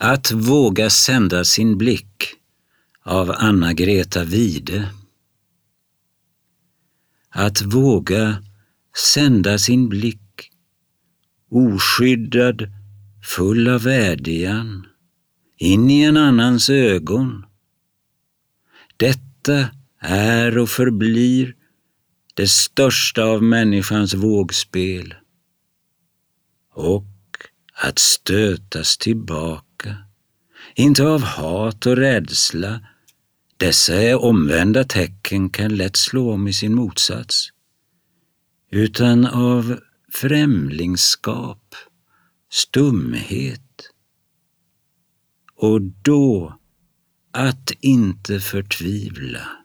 Att våga sända sin blick av Anna-Greta Wide. Att våga sända sin blick oskyddad, full av vädjan, in i en annans ögon. Detta är och förblir det största av människans vågspel. Och att stötas tillbaka, inte av hat och rädsla, dessa omvända tecken kan lätt slå om i sin motsats, utan av främlingskap, stumhet. Och då att inte förtvivla.